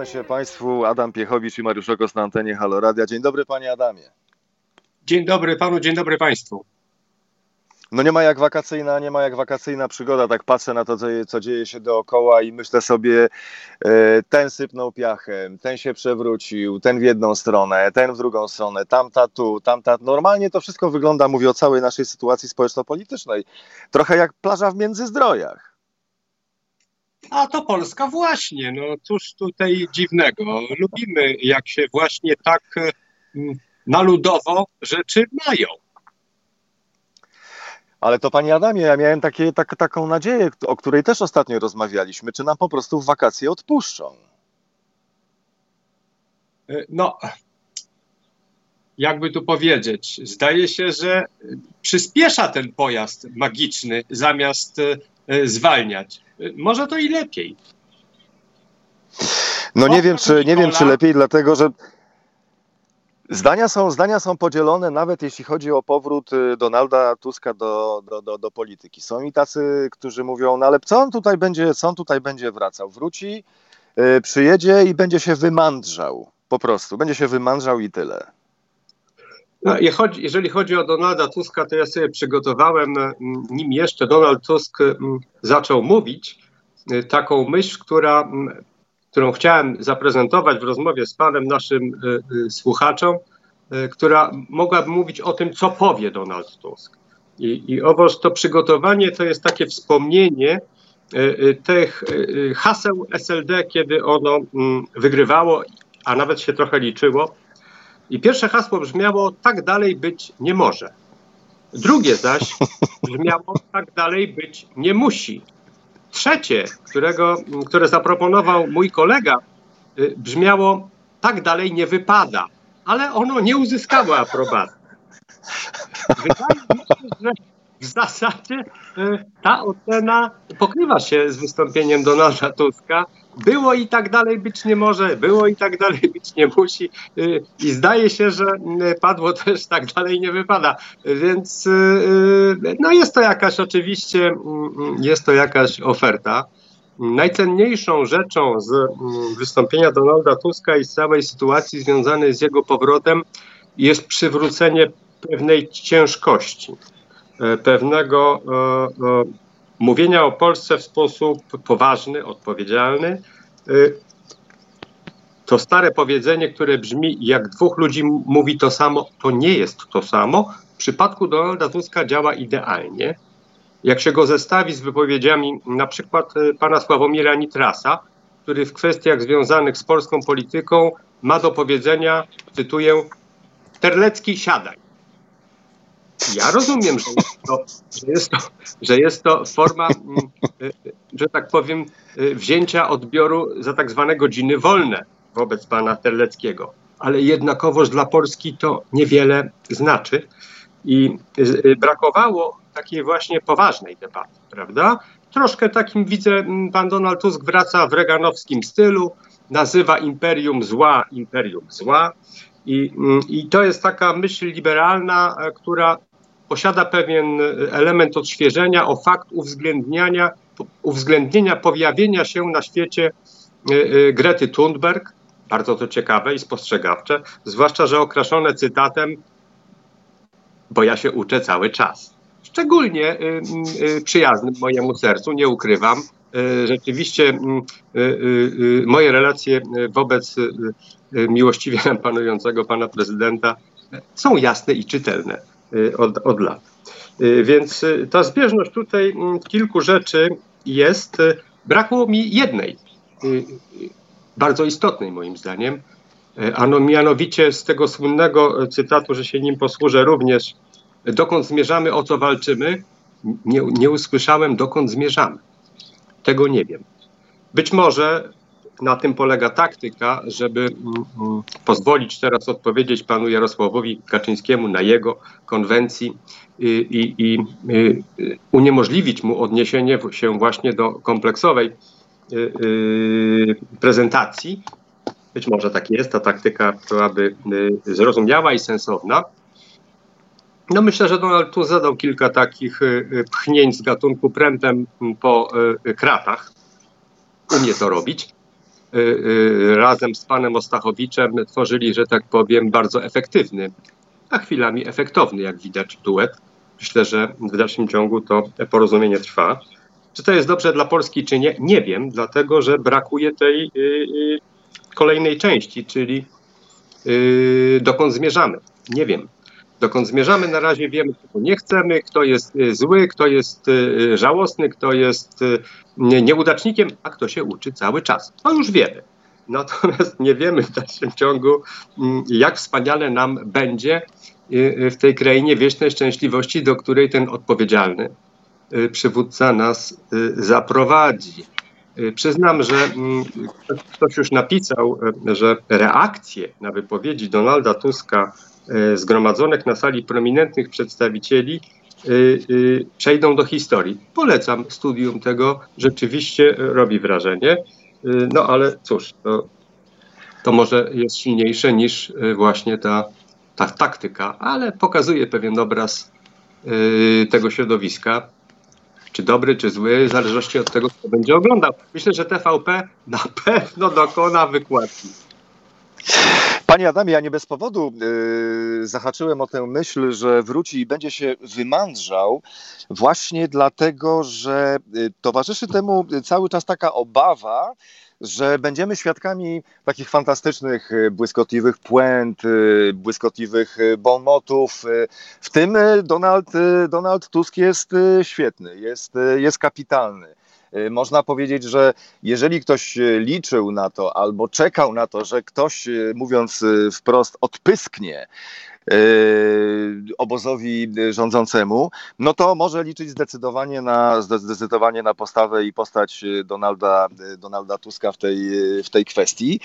Kłaniamy się Państwu, Adam Piechowicz i Mariusz Okos na antenie Halo Radia. Dzień dobry Panie Adamie. Dzień dobry Panu, dzień dobry Państwu. No nie ma jak wakacyjna, nie ma jak wakacyjna przygoda. Tak patrzę na to, co, co dzieje się dookoła i myślę sobie, e, ten sypnął piachem, ten się przewrócił, ten w jedną stronę, ten w drugą stronę, tamta tu, tamta. Normalnie to wszystko wygląda, mówię o całej naszej sytuacji społeczno-politycznej, trochę jak plaża w Międzyzdrojach. A to Polska właśnie, no cóż tutaj dziwnego. Lubimy, jak się właśnie tak mm, na ludowo rzeczy mają. Ale to Panie Adamie, ja miałem takie, tak, taką nadzieję, o której też ostatnio rozmawialiśmy, czy nam po prostu w wakacje odpuszczą? E, no, jakby tu powiedzieć, zdaje się, że przyspiesza ten pojazd magiczny zamiast e, zwalniać. E, może to i lepiej. No nie wiem, czy, nie wiem, czy lepiej, dlatego że Zdania są, zdania są podzielone, nawet jeśli chodzi o powrót y, Donalda Tuska do, do, do, do, polityki. Są i tacy, którzy mówią, no ale co on tutaj będzie, co on tutaj będzie wracał? Wróci, yy, przyjedzie i będzie się wymandrzał. Po prostu, będzie się wymandrzał i tyle. No, jeżeli chodzi o Donalda Tuska, to ja sobie przygotowałem, mm, nim jeszcze Donald Tusk mm, zaczął mówić, y, taką myśl, która mm, którą chciałem zaprezentować w rozmowie z panem naszym y, y, słuchaczom, która mogłaby mówić o tym, co powie Donald Tusk. I, i owoż to przygotowanie to jest takie wspomnienie tych haseł SLD, kiedy ono wygrywało, a nawet się trochę liczyło. I pierwsze hasło brzmiało: tak dalej być nie może. Drugie zaś brzmiało: tak dalej być nie musi. Trzecie, którego, które zaproponował mój kolega, y, brzmiało tak dalej nie wypada, ale ono nie uzyskało aprobaty. Wydaje mi się, że w zasadzie y, ta ocena pokrywa się z wystąpieniem Donalda Tuska, było i tak dalej być nie może, było i tak dalej być nie musi y, i zdaje się, że y, padło też tak dalej nie wypada. Więc y, no jest to jakaś oczywiście, mm, jest to jakaś oferta. Najcenniejszą rzeczą z mm, wystąpienia Donalda Tuska i z całej sytuacji związanej z jego powrotem jest przywrócenie pewnej ciężkości, pewnego mówienia o Polsce w sposób poważny, odpowiedzialny. Y, to stare powiedzenie, które brzmi, jak dwóch ludzi mówi to samo, to nie jest to samo. W przypadku Donalda Tuska działa idealnie. Jak się go zestawi z wypowiedziami na przykład y, pana Sławomira Nitrasa, który w kwestiach związanych z polską polityką ma do powiedzenia, cytuję, Terlecki siadaj. Ja rozumiem, że jest to, że jest to, że jest to forma, mm, y, że tak powiem, y, wzięcia odbioru za tak zwane godziny wolne wobec pana Terleckiego. Ale jednakowoż dla Polski to niewiele znaczy. I y, brakowało takiej właśnie poważnej debaty, prawda? Troszkę takim widzę, mm, pan Donald Tusk wraca w reganowskim stylu, nazywa imperium zła imperium zła. I, mm, I to jest taka myśl liberalna, e, która posiada pewien element odświeżenia o fakt uwzględniania, uwzględnienia pojawienia się na świecie e, e, Grety Thunberg. Bardzo to ciekawe i spostrzegawcze, zwłaszcza, że okraszone cytatem, bo ja się uczę cały czas. Szczególnie e, przyjaznym mojemu sercu, nie ukrywam. Rzeczywiście moje relacje wobec miłościwie panującego pana prezydenta są jasne i czytelne. Y, od, od lat. Y, więc y, ta zbieżność tutaj mm, kilku rzeczy jest. Brakło mi jednej, bardzo istotnej moim zdaniem, a no mianowicie z tego słynnego cytatu, że się nim posłużę również, dokąd zmierzamy, o co walczymy, nie, nie usłyszałem, dokąd zmierzamy. Tego nie wiem. Być może na tym polega taktyka, żeby mm, mm, pozwolić teraz odpowiedzieć panu Jarosławowi Kaczyńskiemu na jego konwencji i, i, i uniemożliwić mu odniesienie się właśnie do kompleksowej y, y, prezentacji. Być może tak jest, ta taktyka byłaby y, zrozumiała i sensowna. No myślę, że Donald tu zadał kilka takich pchnięć z gatunku prętem po kratach. Umie to robić. Razem z panem Ostachowiczem tworzyli, że tak powiem, bardzo efektywny, a chwilami efektowny, jak widać, duet. Myślę, że w dalszym ciągu to porozumienie trwa. Czy to jest dobrze dla Polski, czy nie? Nie wiem, dlatego że brakuje tej kolejnej części, czyli dokąd zmierzamy. Nie wiem dokąd zmierzamy. Na razie wiemy, czego nie chcemy, kto jest y, zły, kto jest y, y, żałosny, kto jest nieudacznikiem, a kto się uczy cały czas. To już wiemy. Natomiast nie wiemy w dalszym ciągu, mm, jak wspaniale nam będzie w tej krainie wiecznej szczęśliwości, do której ten odpowiedzialny przywódca nas zaprowadzi. Przyznam, że mm, ktoś już napisał, że reakcje na wypowiedzi Donalda Tuska zgromadzonych na sali prominentnych przedstawicieli e, e, przejdą do historii. Polecam studium tego, rzeczywiście robi wrażenie. No ale cóż, to, to może jest silniejsze niż właśnie ta, ta taktyka, ale pokazuje pewien obraz tego środowiska. Czy dobry, czy zły, w zależności od tego, kto będzie oglądał. Myślę, że TVP na pewno dokona wykładki. Panie Adamie, ja nie bez powodu yy, zahaczyłem o tę myśl, że wróci i będzie się wymądrzał, właśnie dlatego, że y, towarzyszy temu cały czas taka obawa, że będziemy świadkami takich fantastycznych, y, błyskotliwych puent, y, błyskotliwych bonmotów. W tym Donald, Donald Tusk jest świetny, jest, jest kapitalny. Y, można powiedzieć, że jeżeli ktoś y, liczył na to albo czekał na to, że ktoś, y, mówiąc wprost, odpysknie, obozowi rządzącemu, no to może liczyć zdecydowanie na, zdecydowanie na postawę i postać Donalda, Donalda Tuska w tej, w tej kwestii.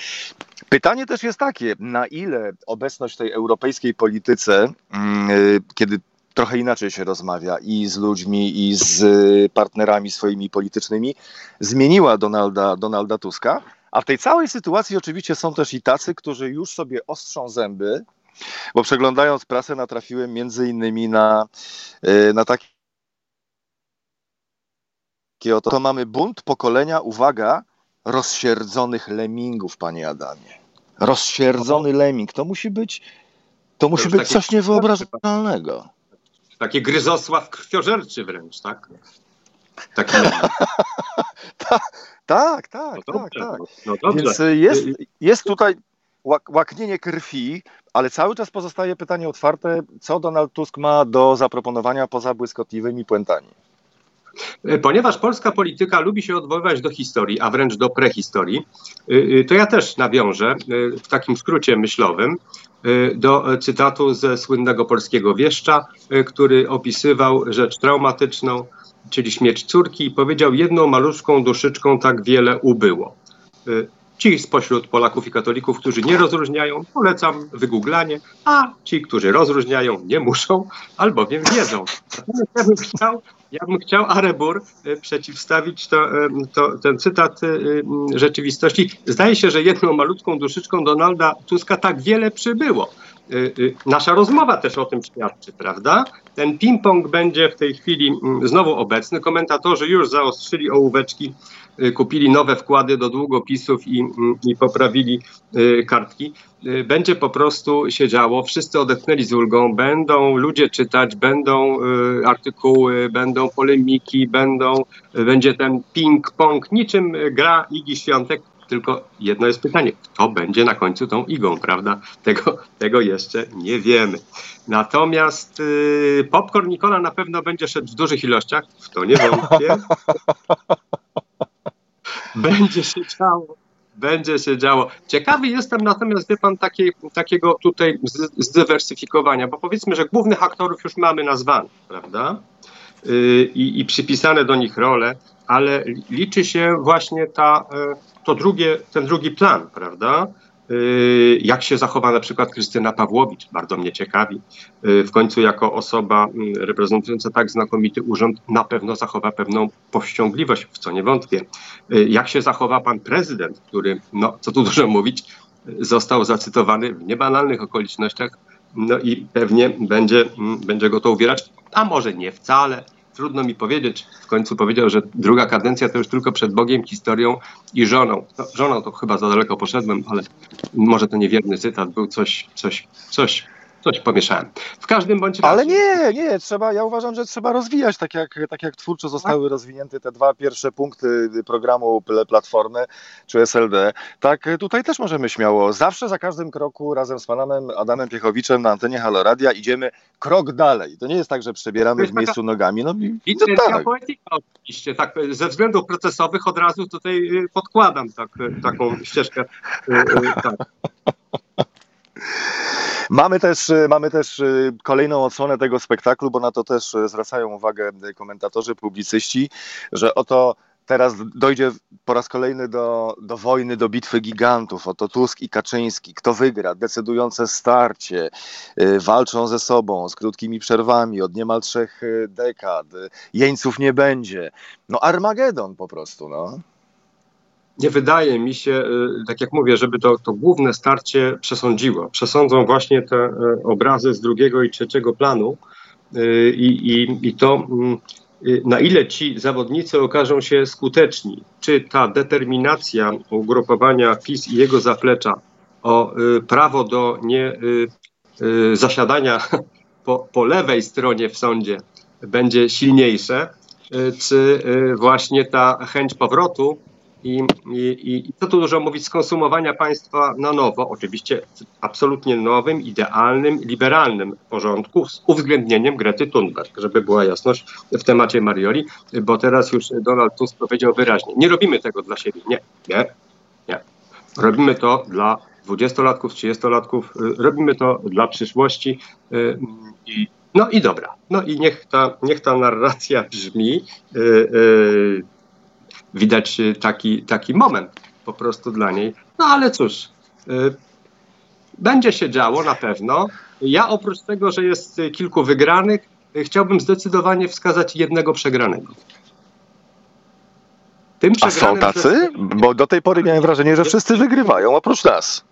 Pytanie też jest takie, na ile obecność tej europejskiej polityce, mm, kiedy trochę inaczej się rozmawia i z ludźmi, i z partnerami swoimi politycznymi, zmieniła Donalda, Donalda Tuska. A w tej całej sytuacji oczywiście są też i tacy, którzy już sobie ostrzą zęby, bo przeglądając prasę natrafiłem między innymi na, e, na takie oto, to mamy bunt pokolenia, uwaga, rozsierdzonych lemingów, panie Adamie. Rozsierdzony lemming, to musi być, to musi być coś niewyobrażalnego. Taki gryzosław krwiożerczy wręcz, tak? Taki tak, tak, no tak, tak. No, no Więc y, jest, jest tutaj łaknienie krwi, ale cały czas pozostaje pytanie otwarte, co Donald Tusk ma do zaproponowania poza błyskotliwymi puentami. Ponieważ polska polityka lubi się odwoływać do historii, a wręcz do prehistorii, y, y, to ja też nawiążę w takim skrócie myślowym Y, do cytatu ze słynnego polskiego wieszcza, y, który opisywał rzecz traumatyczną, czyli śmierć córki i powiedział jedną maluszką duszyczką tak wiele ubyło. Y, ci spośród Polaków i katolików, którzy nie rozróżniają, polecam wygooglanie, a ci, którzy rozróżniają, nie muszą, albowiem wiedzą. Ja bym chciał, ja bym chciał Arebur przeciwstawić to, to, ten cytat rzeczywistości. Zdaje się, że jedną malutką duszyczką Donalda Tuska tak wiele przybyło. Nasza rozmowa też o tym świadczy, prawda? Ten ping-pong będzie w tej chwili znowu obecny. Komentatorzy już zaostrzyli ołóweczki, kupili nowe wkłady do długopisów i, mm, i poprawili kartki. Będzie po prostu się działo, wszyscy odetchnęli z ulgą, będą ludzie czytać, będą artykuły, będą polemiki, będą, będzie ten ping-pong, niczym gra Igi Świątek, tylko jedno jest pytanie, kto będzie na końcu tą igą, prawda? Tego, tego jeszcze nie wiemy. Natomiast popcorn Nikola na pewno będzie szedł w dużych ilościach, w to nie wątpię. będzie się działo. Będzie się działo. Ciekawy jestem natomiast, wie pan, takiej, takiego tutaj zdywersyfikowania, bo powiedzmy, że głównych aktorów już mamy nazwanych, prawda? Yy, i, i przypisane do nich role, ale liczy się właśnie ta yy, to drugie, ten drugi plan, prawda? Y, jak się zachowa na przykład Krystyna Pawłowicz, bardzo mnie ciekawi. Y, w końcu, jako osoba mm, reprezentująca tak znakomity urząd, na pewno zachowa pewną powściągliwość, w co nie wątpię. Y, jak się zachowa pan prezydent, który, no co tu dużo mówić, został zacytowany w niebanalnych okolicznościach, no i pewnie będzie, mm, będzie go to uwierać, a może nie wcale, trudno mi powiedzieć. W końcu powiedział, że druga kadencja to już tylko przed Bogiem, historią i żoną. No, żoną to chyba za daleko poszedłem, ale może to niewierny cytat był coś, coś, coś coś pomieszałem. W każdym bądź razie. Ale nie, nie, trzeba, ja uważam, że trzeba rozwijać, tak jak, tak jak twórczo zostały rozwinięte te dwa pierwsze punkty programu Platformy czy SLD, tak tutaj też możemy śmiało, zawsze za każdym kroku razem z panem Adamem Piechowiczem na antenie Haloradia idziemy krok dalej. To nie jest tak, że przebieramy w miejscu nogami. No, i, i to tak. poetyka oczywiście, tak, ze względów procesowych od razu tutaj y, podkładam tak, taką ścieżkę. Y, y, tak. Mamy też, y, mamy też y, kolejną odsłonę tego spektaklu, bo na to też y, zwracają uwagę komentatorzy, publicyści, że oto teraz dojdzie po raz kolejny do, do wojny, do bitwy gigantów. Oto Tusk i Kaczyński. Kto wygra? Decydujące starcie. Walczą ze sobą z krótkimi przerwami od niemal trzech dekad. Jeńców nie będzie. No Armagedon po prostu, no nie wydaje mi się, y, tak jak mówię, żeby to, to główne starcie przesądziło. Przesądzą właśnie te e, obrazy z drugiego i trzeciego planu y, i, i, i to, y, na ile ci zawodnicy okażą się skuteczni. Czy ta determinacja ugrupowania PiS i jego zaplecza o prawo do nie zasiadania po, po lewej stronie w sądzie będzie silniejsze, czy właśnie ta chęć powrotu i, i, I co tu dużo mówić, skonsumowania państwa na nowo, oczywiście absolutnie nowym, idealnym, liberalnym porządku z uwzględnieniem Grety Thunberg, żeby była jasność w temacie Marioli, bo teraz już Donald Tusk powiedział wyraźnie, nie robimy tego dla siebie, nie, nie, nie. Robimy to dla dwudziestolatków, trzydziestolatków, robimy to dla przyszłości y, i no i dobra, no i niech ta, niech ta narracja brzmi, yy, widać y, taki, taki moment po prostu dla niej. No ale cóż, y, będzie się działo na pewno. Ja oprócz tego, że jest kilku wygranych, y, chciałbym zdecydowanie wskazać jednego przegranego. Tym A są tacy? Bo do tej pory miałem wrażenie, że wszyscy wygrywają oprócz nas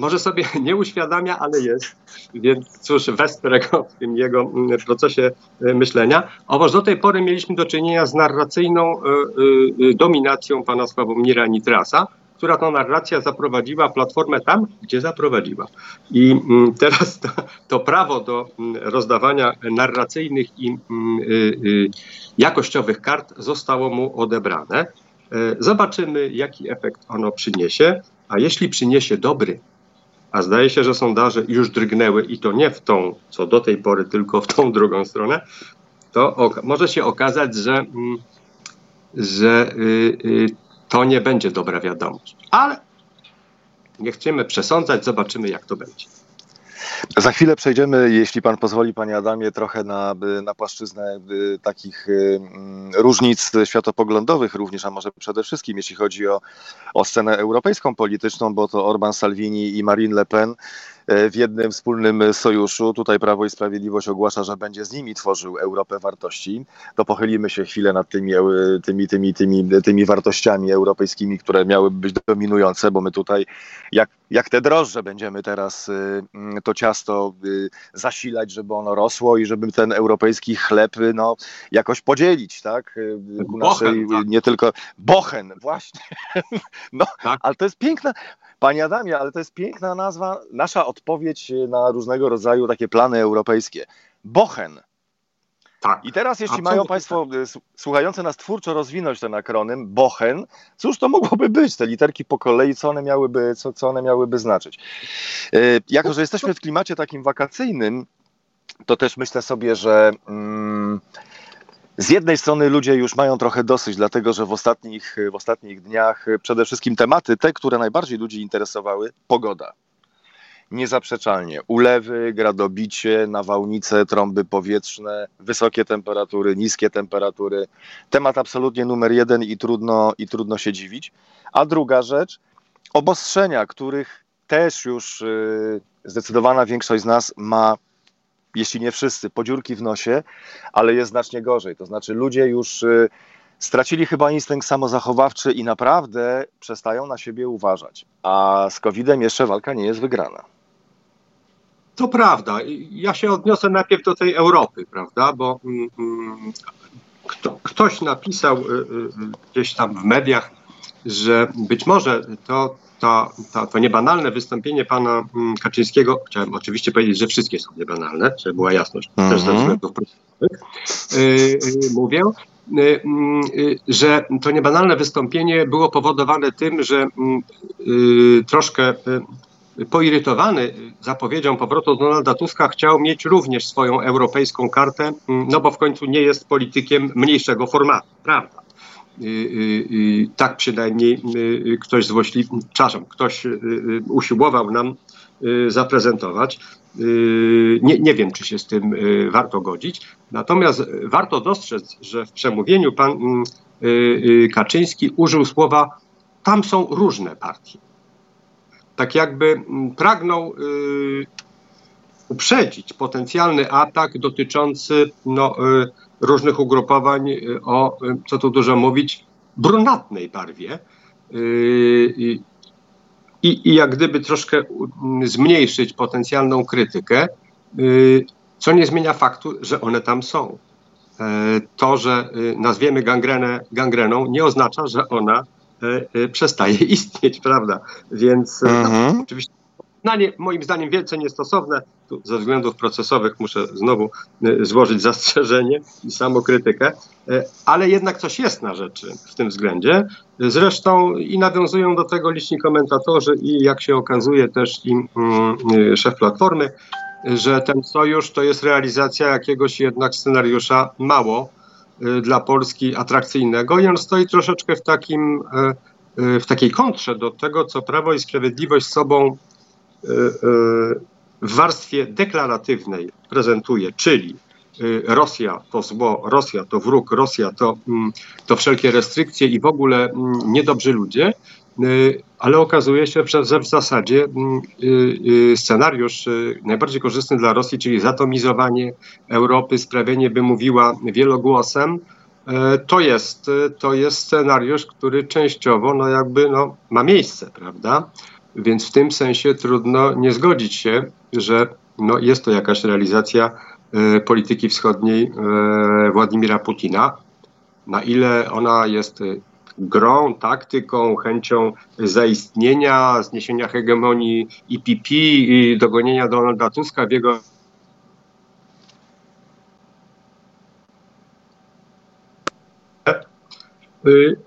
może sobie nie uświadamia, ale jest, więc cóż, wesprę go w tym jego mm, procesie e, myślenia. Otóż do tej pory mieliśmy do czynienia z narracyjną e, e, dominacją pana Sławomira Nitrasa, która to narracja zaprowadziła Platformę tam, gdzie zaprowadziła. I mm, teraz to, to prawo do mm, rozdawania narracyjnych i jakościowych kart zostało mu odebrane. Zobaczymy, jaki efekt ono przyniesie. A jeśli przyniesie dobry, a zdaje się, że sondaże już drgnęły i to nie w tą, co do tej pory, tylko w tą drugą stronę, to może się okazać, że, mm, że y, y, to nie będzie dobra wiadomość. Ale nie chcemy przesądzać, zobaczymy jak to będzie. Za chwilę przejdziemy, jeśli pan pozwoli, panie Adamie, trochę na, na płaszczyznę takich mm, różnic światopoglądowych również, a może przede wszystkim jeśli chodzi o, o scenę europejską polityczną, bo to Orban Salvini i Marine Le Pen w jednym wspólnym sojuszu. Tutaj Prawo i Sprawiedliwość ogłasza, że będzie z nimi tworzył Europę wartości. To pochylimy się chwilę nad tymi, e, tymi, tymi, tymi, tymi wartościami europejskimi, które miałyby być dominujące, bo my tutaj, jak, jak te drożdże, będziemy teraz e, to ciasto zasilać, żeby ono rosło i żeby ten europejski chleb no, jakoś podzielić, tak? Ku naszej, bochen, tak. nie tylko bochen, właśnie. No, tak. ale to jest piękna. Panie Adamie, ale to jest piękna nazwa, nasza odpowiedź na różnego rodzaju takie plany europejskie. Bochen. Tak. I teraz, jeśli mają Państwo tak. słuchające nas twórczo rozwinąć ten akronym Bochen, cóż to mogłoby być? Te literki po kolei, co one miałyby, co, co one miałyby znaczyć? E, jako, że jesteśmy w klimacie takim wakacyjnym, to też myślę sobie, że. Mm, z jednej strony ludzie już mają trochę dosyć, dlatego że w ostatnich, w ostatnich dniach przede wszystkim tematy, te, które najbardziej ludzi interesowały, pogoda. Niezaprzeczalnie. Ulewy, gradobicie, nawałnice, trąby powietrzne, wysokie temperatury, niskie temperatury. Temat absolutnie numer jeden i trudno, i trudno się dziwić. A druga rzecz, obostrzenia, których też już y, zdecydowana większość z nas ma jeśli nie wszyscy, podziurki w nosie, ale jest znacznie gorzej. To znaczy ludzie już y, stracili chyba instynkt samozachowawczy i naprawdę przestają na siebie uważać. A z COVID-em jeszcze walka nie jest wygrana. To prawda. Ja się odniosę najpierw do tej Europy, prawda? Bo mm, mm kto, ktoś napisał y, y, gdzieś tam w mediach, że być może to, to, to, to niebanalne wystąpienie pana mm, Kaczyńskiego, chciałem oczywiście powiedzieć, że wszystkie są niebanalne, żeby była jasność, mm -hmm. też ze mhm. względów procesowych, mówię, że to niebanalne wystąpienie było powodowane tym, że mm, troszkę poirytowany zapowiedzią powrotu Donalda Tuska chciał mieć również swoją europejską kartę, no bo w końcu nie jest politykiem mniejszego formatu, prawda? Y, y, y, tak przynajmniej ktoś złośliwy, przepraszam, ktoś usiłował nam zaprezentować. Nie, nie wiem, czy się z tym warto godzić. Natomiast warto dostrzec, że w przemówieniu pan Kaczyński użył słowa tam są różne partie tak jakby mm, pragnął uprzedzić potencjalny atak dotyczący no, różnych ugrupowań y, o, co tu dużo mówić, brunatnej barwie. I, i jak gdyby troszkę zmniejszyć potencjalną krytykę, co nie zmienia faktu, że one tam są. E, to, że nazwiemy gangrenę gangreną, nie oznacza, że ona E, e, przestaje istnieć, prawda? Więc mhm. no, oczywiście Znanie, moim zdaniem wielce niestosowne. Tu ze względów procesowych muszę znowu złożyć zastrzeżenie i samokrytykę, ale jednak coś jest na rzeczy w tym względzie. Zresztą i nawiązują do tego liczni komentatorzy i jak się okazuje też i mm, szef Platformy, że ten sojusz to jest realizacja jakiegoś jednak scenariusza mało Y, dla Polski atrakcyjnego i on stoi troszeczkę w, takim, y, y, w takiej kontrze do tego, co Prawo i Sprawiedliwość sobą w warstwie deklaratywnej prezentuje, czyli Rosja to zło, Rosja to wróg, Rosja to, mm, to wszelkie restrykcje i w ogóle mm, niedobrzy ludzie, Y, ale okazuje się, że w zasadzie mm, y, y, scenariusz najbardziej korzystny dla Rosji, czyli zatomizowanie Europy, sprawienie, by mówiła wielogłosem, to jest, to jest scenariusz, który częściowo no jakby no, ma miejsce, prawda? Więc w tym sensie trudno nie zgodzić się, że no, jest to jakaś realizacja polityki wschodniej Władimira Putina. Na ile ona jest grą, taktyką, chęcią zaistnienia, zniesienia hegemonii IPP i dogonienia Donalda Tuska w jego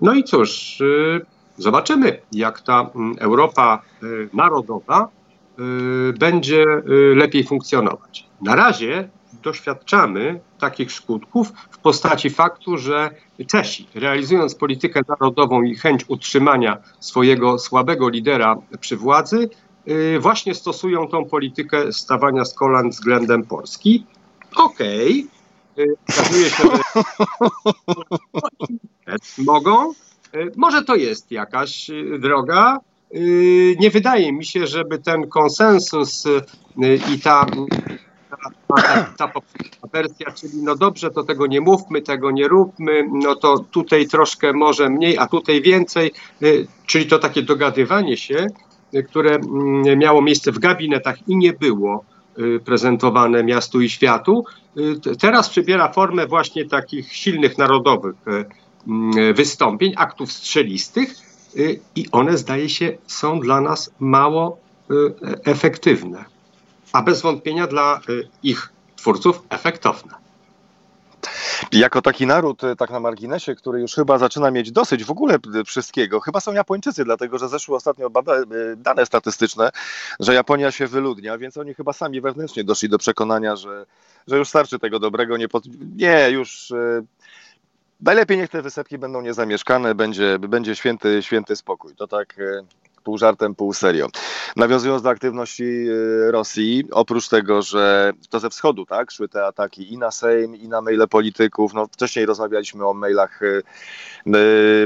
No i cóż, zobaczymy, jak ta Europa narodowa będzie lepiej funkcjonować. Na razie doświadczamy takich skutków w postaci faktu, że Czesi, realizując politykę narodową i chęć utrzymania swojego słabego lidera przy władzy, y, właśnie stosują tą politykę stawania z kolan względem Polski. Okej, okay. okazuje się, że mogą. Y, może to jest jakaś y, droga. Nie wydaje mi się, żeby ten konsensus i ta ta, ta, ta wersja, czyli no dobrze, to tego nie mówmy, tego nie róbmy, no to tutaj troszkę może mniej, a tutaj więcej, czyli to takie dogadywanie się, które mm, miało miejsce w gabinetach i nie było prezentowane miastu i światu, teraz przybiera formę właśnie takich silnych narodowych wystąpień, aktów strzelistych i one zdaje się są dla nas mało efektywne a bez wątpienia dla y, ich twórców efektowne. Jako taki naród, y, tak na marginesie, który już chyba zaczyna mieć dosyć w ogóle wszystkiego, chyba są Japończycy, dlatego że zeszły ostatnio y, dane statystyczne, że Japonia się wyludnia, więc oni chyba sami wewnętrznie doszli do przekonania, że, że już starczy tego dobrego, nie, nie już najlepiej niech te wysepki będą niezamieszkane, będzie, będzie święty, święty spokój. To tak pół żartem, pół serio. Nawiązując do aktywności y, Rosji, oprócz tego, że to ze wschodu, tak, szły te ataki i na Sejm, i na maile polityków, no wcześniej rozmawialiśmy o mailach y,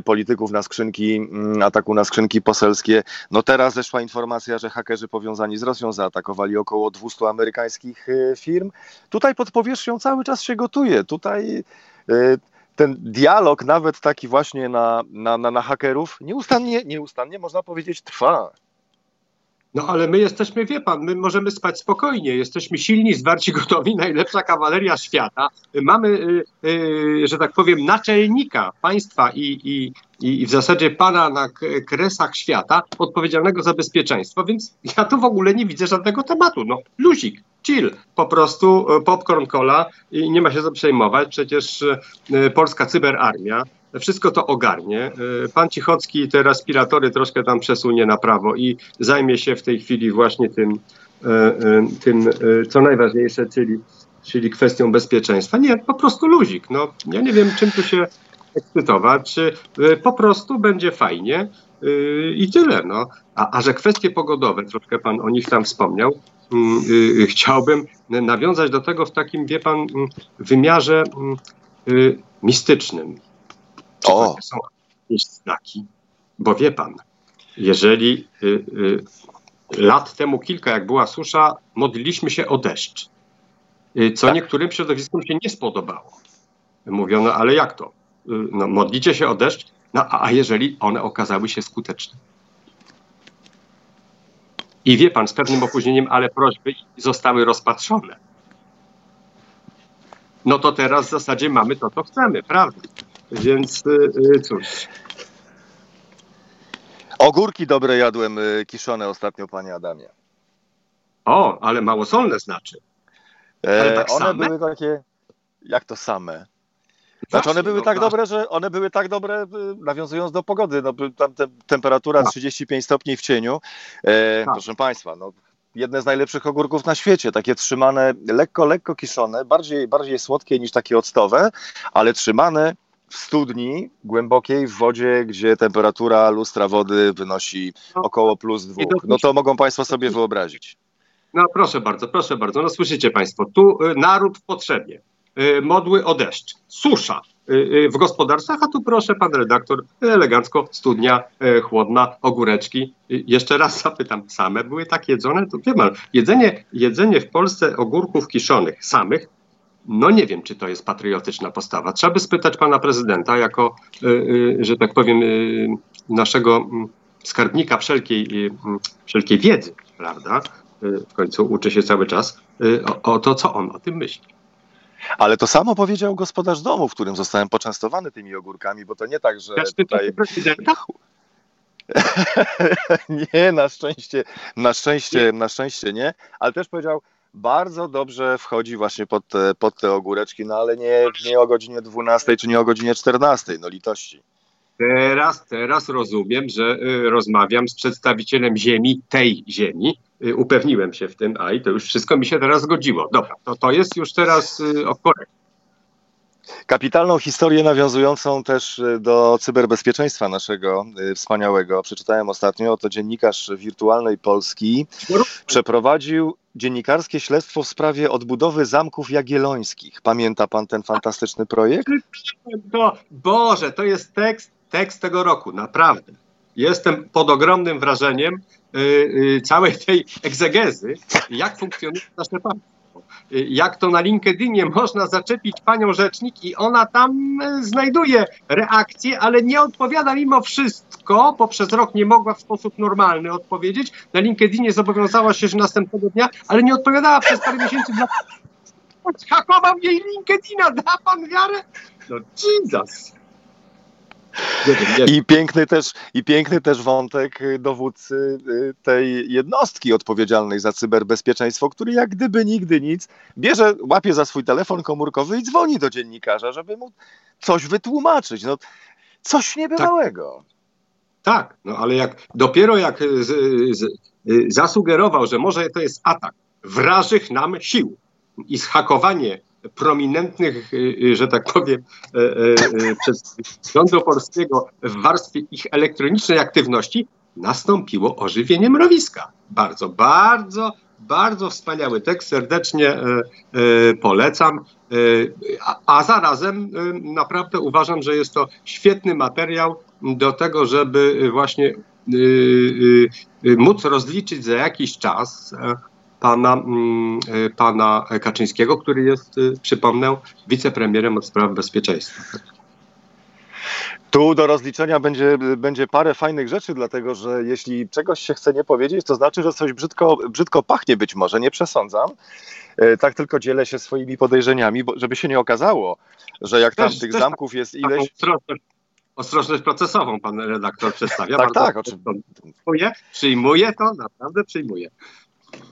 polityków na skrzynki, mm, ataku na skrzynki poselskie, no teraz zeszła informacja, że hakerzy powiązani z Rosją zaatakowali około 200 amerykańskich firm. Tutaj pod powierzchnią cały czas się gotuje, tutaj ten dialog, nawet taki właśnie na, na, na, na hakerów, nieustannie, nieustannie można powiedzieć trwa. No ale my jesteśmy, wie pan, my możemy spać spokojnie, jesteśmy silni, zwarci, gotowi, najlepsza kawaleria świata. Mamy, y, y, że tak powiem, naczelnika państwa i, i, i w zasadzie pana na kresach świata odpowiedzialnego za bezpieczeństwo, więc ja tu w ogóle nie widzę żadnego tematu. No, luzik, chill, po prostu y, popcorn cola i nie ma się co przejmować. Przecież polska cyberarmia wszystko to ogarnie. E, pan Cichocki te respiratory troszkę tam przesunie na prawo i zajmie się w tej chwili właśnie tym, e, e, tym co najważniejsze, czyli, czyli kwestią bezpieczeństwa. Nie, po prostu luzik. No, ja nie wiem, czym tu się ekscytować. Po prostu będzie fajnie i tyle. No. A, a że kwestie pogodowe, troszkę pan o nich tam wspomniał, mm, chciałbym nawiązać do tego w takim, wie pan, mm, wymiarze mm, mistycznym. Czy o. są jakieś znaki? Bo wie pan, jeżeli y, y, lat temu kilka, jak była susza, modliliśmy się o deszcz, y, co tak. niektórym środowiskom się nie spodobało. Mówiono, ale jak to? Y, no, modlicie się o deszcz, no, a, jeżeli one okazały się skuteczne? I wie pan, z pewnym opóźnieniem, ale prośby zostały rozpatrzone. No to teraz w zasadzie mamy to, co chcemy, prawda? Więc y, y, cóż. Ogórki dobre jadłem kiszone ostatnio, panie Adamie. O, ale małosolne znaczy. E, tak one same? były takie, jak to same? Znaczy one były no, tak dobre, że one były tak dobre, nawiązując do pogody. No, tam te, temperatura 35 tak. stopni w cieniu. E, tak. Proszę Państwa, no, jedne z najlepszych ogórków na świecie, takie trzymane lekko, lekko kiszone, bardziej, bardziej słodkie niż takie octowe, ale trzymane w studni głębokiej w wodzie, gdzie temperatura lustra wody wynosi no. około plus dwóch. No to mogą Państwo sobie wyobrazić. No proszę bardzo, proszę bardzo. No słyszycie Państwo, tu y, naród w potrzebie. Y, modły o deszcz, susza y, w gospodarstwach, a tu proszę pan redaktor, elegancko, studnia chłodna, ogóreczki. Jeszcze raz zapytam, same były tak jedzone? To wie pan, jedzenie, jedzenie w Polsce ogórków kiszonych samych no nie wiem, czy to jest patriotyczna postawa. Trzeba by spytać pana prezydenta, jako, y, y, że tak powiem, y, naszego mm, skarbnika wszelkiej, wszelkiej wiedzy, prawda? W końcu uczy się cały czas, o, o to, co on o tym myśli. Ale to samo powiedział gospodarz domu, w którym zostałem poczęstowany tymi ogórkami, bo to nie tak, że tutaj... prezydenta? nie, na szczęście, na szczęście, na szczęście nie, ale też powiedział, bardzo dobrze wchodzi właśnie pod te, pod te ogóreczki, no ale nie, nie o godzinie 12 czy nie o godzinie 14, no litości. Teraz, teraz rozumiem, że y, rozmawiam z przedstawicielem ziemi, tej ziemi. Y, upewniłem się w tym, a i to już wszystko mi się teraz zgodziło. Dobra, to, to jest już teraz y, Kapitalną historię nawiązującą też do cyberbezpieczeństwa naszego wspaniałego. Przeczytałem ostatnio, to dziennikarz wirtualnej Polski przeprowadził dziennikarskie śledztwo w sprawie odbudowy zamków jagiellońskich. Pamięta pan ten fantastyczny projekt? To, Boże, to jest tekst, tekst tego roku, naprawdę. Jestem pod ogromnym wrażeniem yy, yy, całej tej egzegezy, jak funkcjonuje nasze państwo jak to na LinkedInie można zaczepić panią rzecznik i ona tam e, znajduje reakcję, ale nie odpowiada mimo wszystko, bo przez rok nie mogła w sposób normalny odpowiedzieć. Na LinkedInie zobowiązała się, że następnego dnia, ale nie odpowiadała przez parę miesięcy. Dla... Hakował jej LinkedIna, da pan wiarę? No Jesus! I piękny, też, I piękny też wątek dowódcy y, tej jednostki odpowiedzialnej za cyberbezpieczeństwo, który jak gdyby nigdy nic bierze, łapie za swój telefon komórkowy i dzwoni do dziennikarza, żeby mu coś wytłumaczyć. No, coś niebywałego. Tak, tak no ale jak dopiero jak z, z, y, zasugerował, że może to jest atak wrażych nam sił i zhakowanie prominentnych, y, y, że tak powiem, e, przez rządu polskiego w warstwie ich elektronicznej aktywności nastąpiło ożywienie mrowiska. Bardzo, bardzo, bardzo wspaniały tekst, serdecznie polecam. A, zarazem naprawdę uważam, że jest to świetny materiał do tego, żeby właśnie móc rozliczyć za jakiś czas pana, mm, e, pana Kaczyńskiego, który jest, e, przypomnę, wicepremierem od spraw bezpieczeństwa. Tu do rozliczenia będzie, będzie parę fajnych rzeczy, dlatego że jeśli czegoś się chce nie powiedzieć, to znaczy, że coś brzydko, brzydko pachnie być może, nie przesądzam. E, tak tylko dzielę się swoimi podejrzeniami, bo żeby się nie okazało, że jak tam tych zamków jest ileś... Ostrożność procesową pan redaktor przedstawia. tak, tak. Oczywiście. Przyjmuję to, naprawdę przyjmuję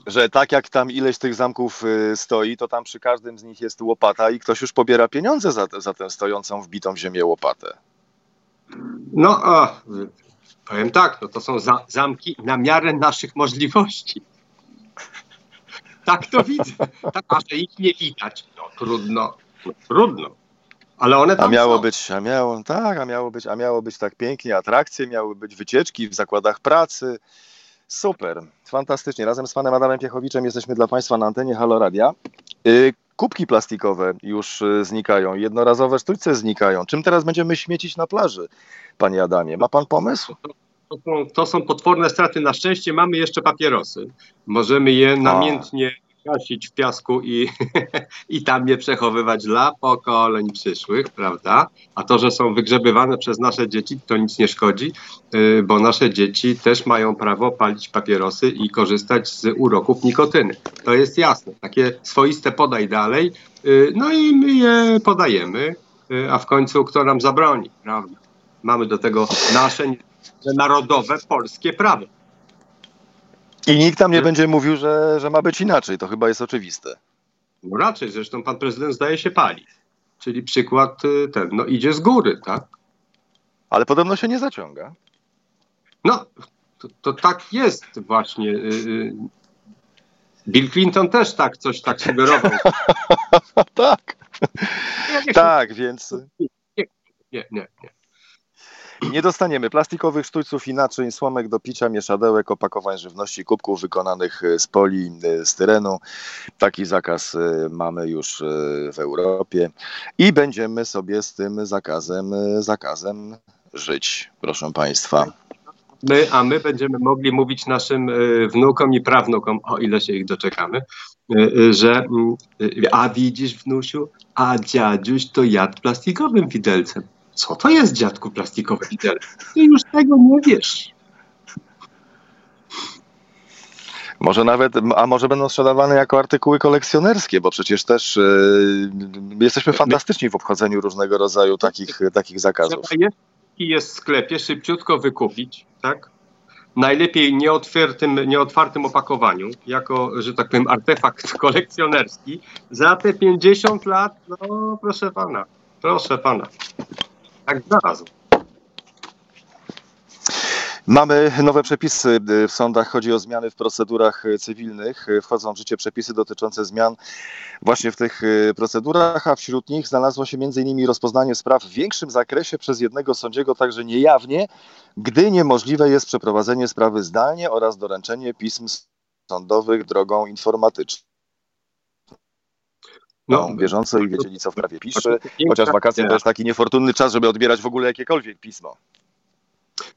że tak jak tam ileś tych zamków y, stoi, to tam przy każdym z nich jest łopata i ktoś już pobiera pieniądze za, za tę stojącą wbitą w ziemię łopatę. No, o, powiem tak, no to są za, zamki na miarę naszych możliwości. Tak to widzę. Tak, a że ich nie widać, no trudno, no, trudno. Ale one tam a miało są. być, a miało, tak, a miało być, a miało być tak pięknie, atrakcje, miały być wycieczki w zakładach pracy. Super, fantastycznie. Razem z panem Adamem Piechowiczem jesteśmy dla państwa na antenie Halo Radia. Y, kubki plastikowe już y, znikają, jednorazowe sztućce znikają. Czym teraz będziemy śmiecić na plaży, panie Adamie? Ma pan pomysł? To są, to są potworne straty. Na szczęście mamy jeszcze papierosy. Możemy je namiętnie gasić w piasku i, i tam je przechowywać dla pokoleń przyszłych, prawda? A to, że są wygrzebywane przez nasze dzieci, to nic nie szkodzi, y, bo nasze dzieci też mają prawo palić papierosy i korzystać z uroków nikotyny. To jest jasne. Takie swoiste podaj dalej, y, no i my je podajemy, y, a w końcu kto nam zabroni, prawda? Mamy do tego nasze narodowe polskie prawo. I nikt tam nie będzie mówił, że, że ma być inaczej. To chyba jest oczywiste. No raczej, zresztą pan prezydent zdaje się pali. Czyli przykład y, ten, no idzie z góry, tak? Ale podobno się nie zaciąga. No, to, to tak jest właśnie. Y, y. Bill Clinton też tak coś tak sugerował. tak. tak, więc. Nie, nie, nie. Nie. Nie dostaniemy plastikowych sztućców i naczyń, słomek do picia, mieszadełek, opakowań żywności, kubków wykonanych z poli styrenu. Taki zakaz y, mamy już w Europie i będziemy sobie z tym zakazem, zakazem żyć, proszę Państwa. My, a my będziemy mogli mówić naszym wnukom i prawnukom, o ile się ich doczekamy, że mm, a widzisz wnusiu, a dziadziuś to jadł plastikowym widelcem. Co to jest dziadku plastikowy widelec? Ty już tego nie wiesz. Może nawet, a może będą sprzedawane jako artykuły kolekcjonerskie, bo przecież też yy, jesteśmy fantastyczni w obchodzeniu różnego rodzaju takich, takich zakazów. Jest, jest w sklepie, szybciutko wykupić, tak? Najlepiej nieotwartym, nieotwartym opakowaniu, jako, że tak powiem, artefakt kolekcjonerski. Za te 50 lat, no proszę pana, proszę pana tak znalazł. Mamy nowe przepisy w sądach. Chodzi o zmiany w procedurach cywilnych. Wchodzą w życie przepisy dotyczące zmian właśnie w tych procedurach, a wśród nich znalazło się m.in. rozpoznanie spraw w większym zakresie przez jednego sędziego, także niejawnie, gdy niemożliwe jest przeprowadzenie sprawy zdalnie oraz doręczenie pism sądowych drogą informatyczną no, bieżąco i wiedzieli, co w prawie pisze, chociaż wakacje to jest taki niefortunny czas, żeby odbierać w ogóle jakiekolwiek pismo.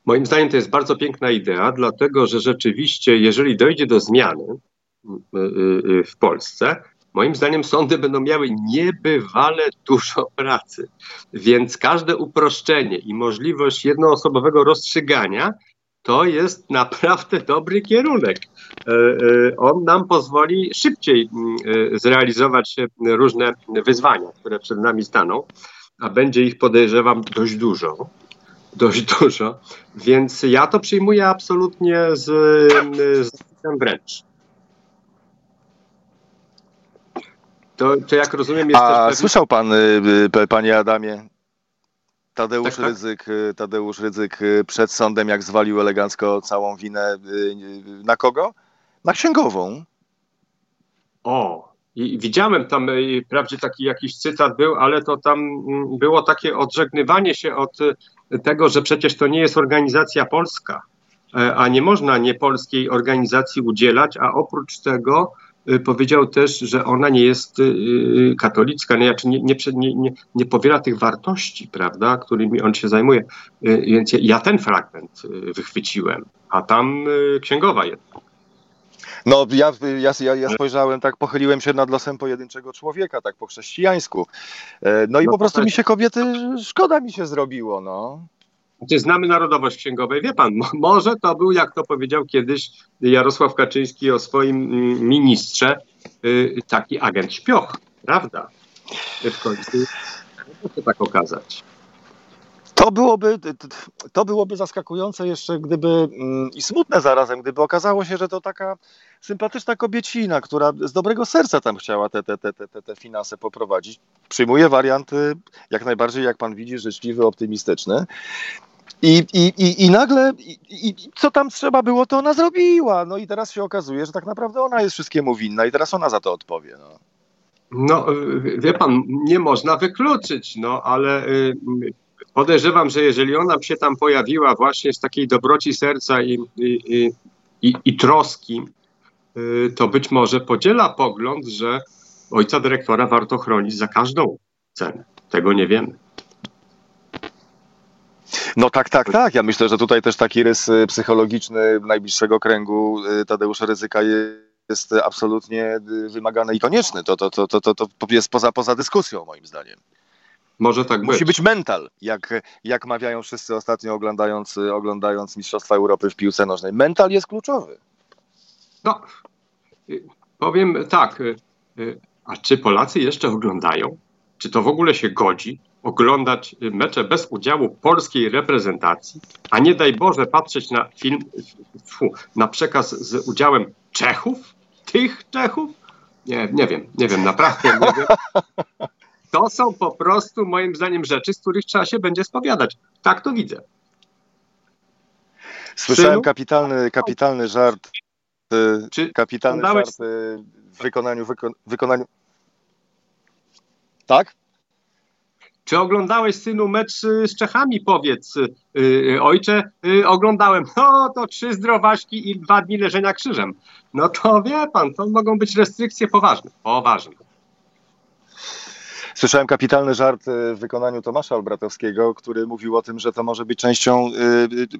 Moim zdaniem to jest bardzo piękna idea, dlatego że rzeczywiście, jeżeli dojdzie do zmiany y, y, y, w Polsce, moim zdaniem sądy będą miały niebywale dużo pracy. Więc każde uproszczenie i możliwość jednoosobowego rozstrzygania to jest naprawdę dobry kierunek. E, e, on nam pozwoli szybciej mm, e, zrealizować różne wyzwania, które przed nami staną, a będzie ich podejrzewam dość dużo. Dość dużo, więc ja to przyjmuję absolutnie z, z wręcz. To, to jak rozumiem jest A też słyszał pan, y, y, panie Adamie, Tadeusz, tak, tak? Rydzyk, y, Tadeusz Rydzyk przed sądem, jak zwalił elegancko całą winę na kogo? Na księgową. O, i widziałem tam, wprawdzie taki jakiś cytat był, ale to tam mm, było takie odżegnywanie się od tego, że przecież to nie jest organizacja polska, e, a nie można niepolskiej organizacji udzielać, a oprócz tego powiedział też, że ona nie jest katolicka, znaczy nie, nie, nie, nie powiela tych wartości, prawda, którymi on się zajmuje. Więc ja ten fragment wychwyciłem, a tam księgowa jednak. No, ja, ja, ja, ja spojrzałem tak, pochyliłem się nad losem pojedynczego człowieka, tak po chrześcijańsku. E, no i no po prostu mi się kobiety, szkoda mi się zrobiło, no. Znaczy, znamy narodowość księgowej. Wie pan, może to był, jak to powiedział kiedyś Jarosław Kaczyński o swoim mm, ministrze, y, taki agent śpioch, prawda? W końcu może tak okazać. To byłoby, to byłoby zaskakujące jeszcze, gdyby mm, i smutne zarazem, gdyby okazało się, że to taka sympatyczna kobiecina, która z dobrego serca tam chciała te, te, te, te, te finanse poprowadzić. Przyjmuje warianty jak najbardziej, jak pan widzi, życzliwy, optymistyczny. I, i, i, i nagle, i, i, co tam trzeba było, to ona zrobiła. No i teraz się okazuje, że tak naprawdę ona jest wszystkiemu winna i teraz ona za to odpowie. No. No, wie pan, nie można wykluczyć, no ale y, podejrzewam, że jeżeli ona się tam pojawiła właśnie z takiej dobroci serca i, i, i, i troski, y, to być może podziela pogląd, że ojca dyrektora warto chronić za każdą cenę. Tego nie wiemy. No tak, tak, tak. Ja myślę, że tutaj też taki rys y, psychologiczny najbliższego kręgu y, Tadeusza Ryzyka jest absolutnie wymagany i konieczny. To, to, to, to, to, jest poza, poza dyskusją, moim zdaniem. Może tak Musi być. być mental, jak, jak mawiają wszyscy ostatnio oglądając, oglądając Mistrzostwa Europy w piłce nożnej. Mental jest kluczowy. No, powiem tak. A czy Polacy jeszcze oglądają? Czy to w ogóle się godzi? oglądać mecze bez udziału polskiej reprezentacji, a nie daj Boże patrzeć na film, fu, na przekaz z udziałem Czechów, tych Czechów? Nie, nie wiem, nie wiem, naprawdę nie wiem. To są po prostu moim zdaniem rzeczy, z których trzeba się będzie spowiadać. Tak to widzę. Słyszałem kapitalny, kapitalny żart. Y, Czy kapitalny żart y, w wykonaniu, wyko, wykonaniu. Tak? Czy oglądałeś, synu, mecz y, z Czechami? Powiedz, yy, ojcze, yy, oglądałem. No, to trzy zdrowaśki i dwa dni leżenia krzyżem. No to wie pan, to mogą być restrykcje poważne. Poważne. Słyszałem kapitalny żart w wykonaniu Tomasza Olbratowskiego, który mówił o tym, że to może być częścią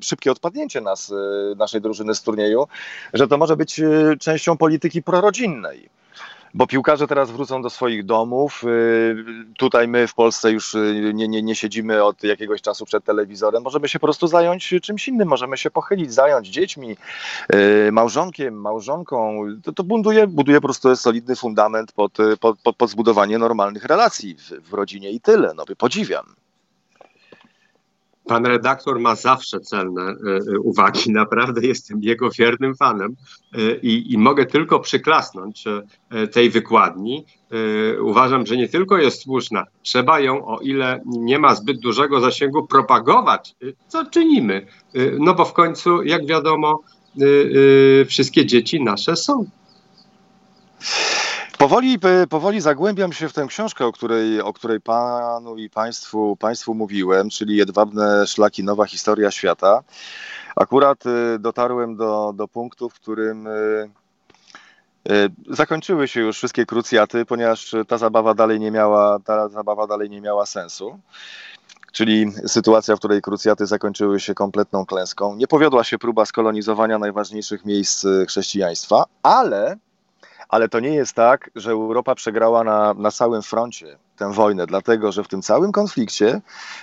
szybkie odpadnięcie nas, naszej drużyny z turnieju, że to może być częścią polityki prorodzinnej bo piłkarze teraz wrócą do swoich domów. Y, tutaj my w Polsce już y, nie, nie, nie siedzimy od jakiegoś czasu przed telewizorem. Możemy się po prostu zająć czymś innym, możemy się pochylić, zająć dziećmi, y, małżonkiem, małżonką. To, to buduje, buduje po prostu solidny fundament pod, pod, pod zbudowanie normalnych relacji w, w rodzinie i tyle. No, podziwiam. Pan redaktor ma zawsze celne e, e, uwagi. Naprawdę jestem jego wiernym fanem e, i, i mogę tylko przyklasnąć tej wykładni. Uważam, że nie tylko jest słuszna, trzeba ją, o ile nie ma zbyt dużego zasięgu, propagować, co czynimy. No bo w końcu, jak wiadomo, wszystkie dzieci nasze są. Powoli, powoli zagłębiam się w tę książkę, o której, o której panu i państwu, państwu mówiłem, czyli Jedwabne Szlaki, Nowa Historia Świata. Akurat e, dotarłem do, do punktu, w którym e, zakończyły się już wszystkie krucjaty, ponieważ ta zabawa dalej nie miała, ta zabawa dalej nie miała sensu. Czyli sytuacja, w której krucjaty zakończyły się kompletną klęską. Nie powiodła się próba skolonizowania najważniejszych miejsc chrześcijaństwa, ale ale to nie jest tak, że Europa przegrała na, na całym froncie tę wojnę, dlatego że w tym całym konflikcie,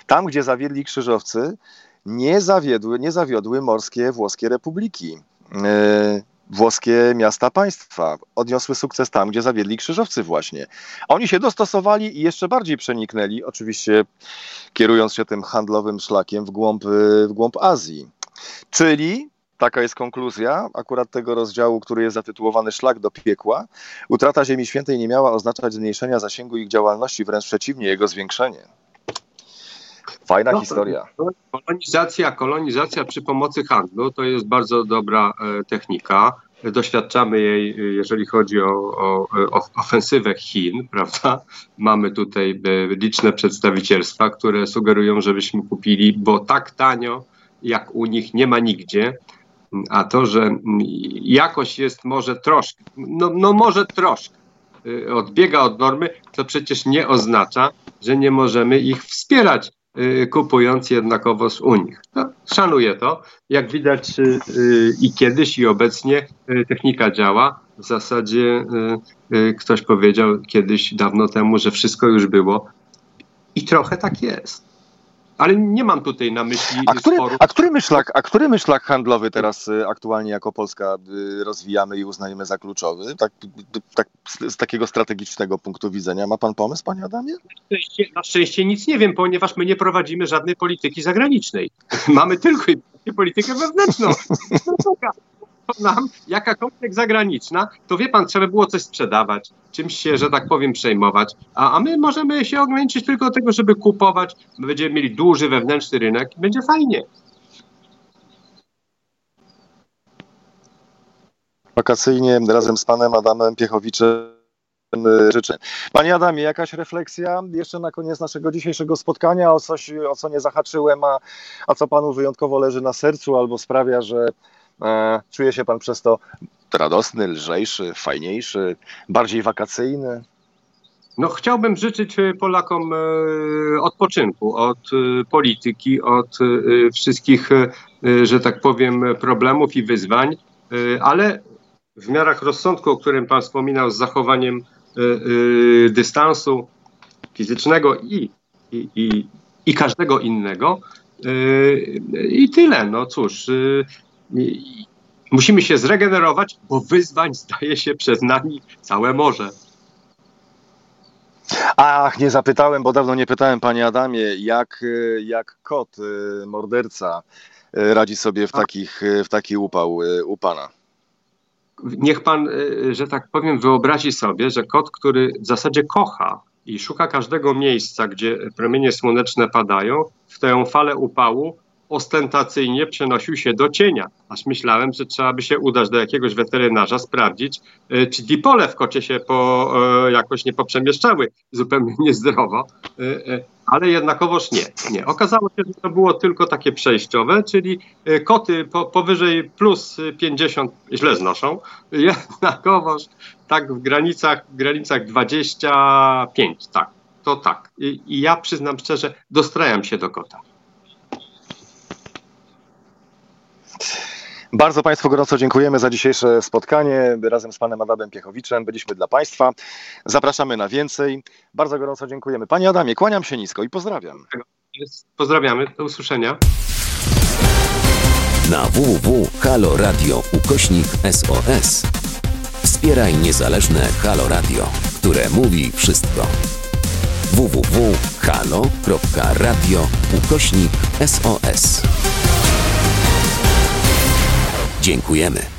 tam gdzie zawiedli krzyżowcy, nie zawiodły, nie zawiodły morskie włoskie republiki. Yy, włoskie miasta państwa odniosły sukces tam, gdzie zawiedli krzyżowcy właśnie. Oni się dostosowali i jeszcze bardziej przeniknęli, oczywiście kierując się tym handlowym szlakiem w głąb, w głąb Azji. Czyli taka jest konkluzja akurat tego rozdziału, który jest zatytułowany Szlak do piekła. Utrata Ziemi Świętej nie miała oznaczać zmniejszenia zasięgu ich działalności, wręcz przeciwnie, jego zwiększenie. Fajna no, historia. Kolonizacja, kolonizacja przy pomocy handlu to jest bardzo dobra e, technika. Doświadczamy jej, jeżeli chodzi o, o, o, ofensywę Chin, prawda? Mamy tutaj e, liczne przedstawicielstwa, które sugerują, żebyśmy kupili, bo tak tanio jak u nich nie ma nigdzie a to, że jakość jest może troszkę, no, no może troszkę y, odbiega od normy, to przecież nie oznacza, że nie możemy ich wspierać kupując jednakowoż u nich. No, szanuję to. Jak widać i kiedyś, i obecnie technika działa. W zasadzie ktoś powiedział kiedyś, dawno temu, że wszystko już było. I trochę tak jest. Ale nie mam tutaj na myśli a który, a który, myślak, a który myślak handlowy teraz y, aktualnie jako Polska y, rozwijamy i uznajemy za kluczowy? Tak, tak, z takiego strategicznego punktu widzenia. Ma pan pomysł, panie Adamie? Na szczęście, na szczęście nic nie wiem, ponieważ my nie prowadzimy żadnej polityki zagranicznej. Mamy tylko politykę wewnętrzną. Nam jakakolwiek zagraniczna, to wie pan, trzeba było coś sprzedawać, czymś się, że tak powiem, przejmować, a, a my możemy się ograniczyć tylko do tego, żeby kupować, będziemy mieli duży wewnętrzny rynek i będzie fajnie. Wakacyjnie razem z panem Adamem Piechowiczem y, życzę. Panie Adamie, jakaś refleksja jeszcze na koniec naszego dzisiejszego spotkania o coś, o co nie zahaczyłem, a, a co panu wyjątkowo leży na sercu albo sprawia, że czuje się pan przez to radosny, lżejszy, fajniejszy, bardziej wakacyjny? No, chciałbym życzyć e, Polakom e, odpoczynku od polityki, od wszystkich, że tak powiem, problemów i wyzwań, ale w miarach rozsądku, o którym Pan wspominał, z zachowaniem dystansu fizycznego i, i, i, i każdego innego. I tyle. No cóż, musimy się zregenerować, bo wyzwań staje się przed nami całe morze. Ach, nie zapytałem, bo dawno nie pytałem, panie Adamie, jak, jak kot, y, morderca, y, radzi sobie w, takich, y, w taki upał u pana? Niech pan, że tak powiem, wyobrazi sobie, że kot, który w zasadzie kocha i szuka każdego miejsca, gdzie promienie słoneczne padają, w tę falę upału ostentacyjnie przenosił się do cienia. Aż myślałem, że trzeba by się udać do jakiegoś weterynarza, sprawdzić, e, czy dipole w kocie się po, e, jakoś nie poprzemieszczały zupełnie niezdrowo, e, ale jednakowoż nie, nie. Okazało się, że to było tylko takie przejściowe, czyli koty po, powyżej plus 50 źle znoszą, jednakowoż tak w granicach, w granicach 25, tak, to tak. I, i ja przyznam szczerze, dostrajam się do kota. Bardzo Państwu gorąco dziękujemy za dzisiejsze spotkanie. Razem z Panem Adamem Piechowiczem byliśmy dla Państwa. Zapraszamy na więcej. Bardzo gorąco dziękujemy. Panie Adamie, kłaniam się nisko i pozdrawiam. Pozdrawiamy, do usłyszenia. Na www.haloradio ukośnik SOS wspieraj niezależne Halo Radio, które mówi wszystko. www.halo.radio ukośnik SOS Dziękujemy.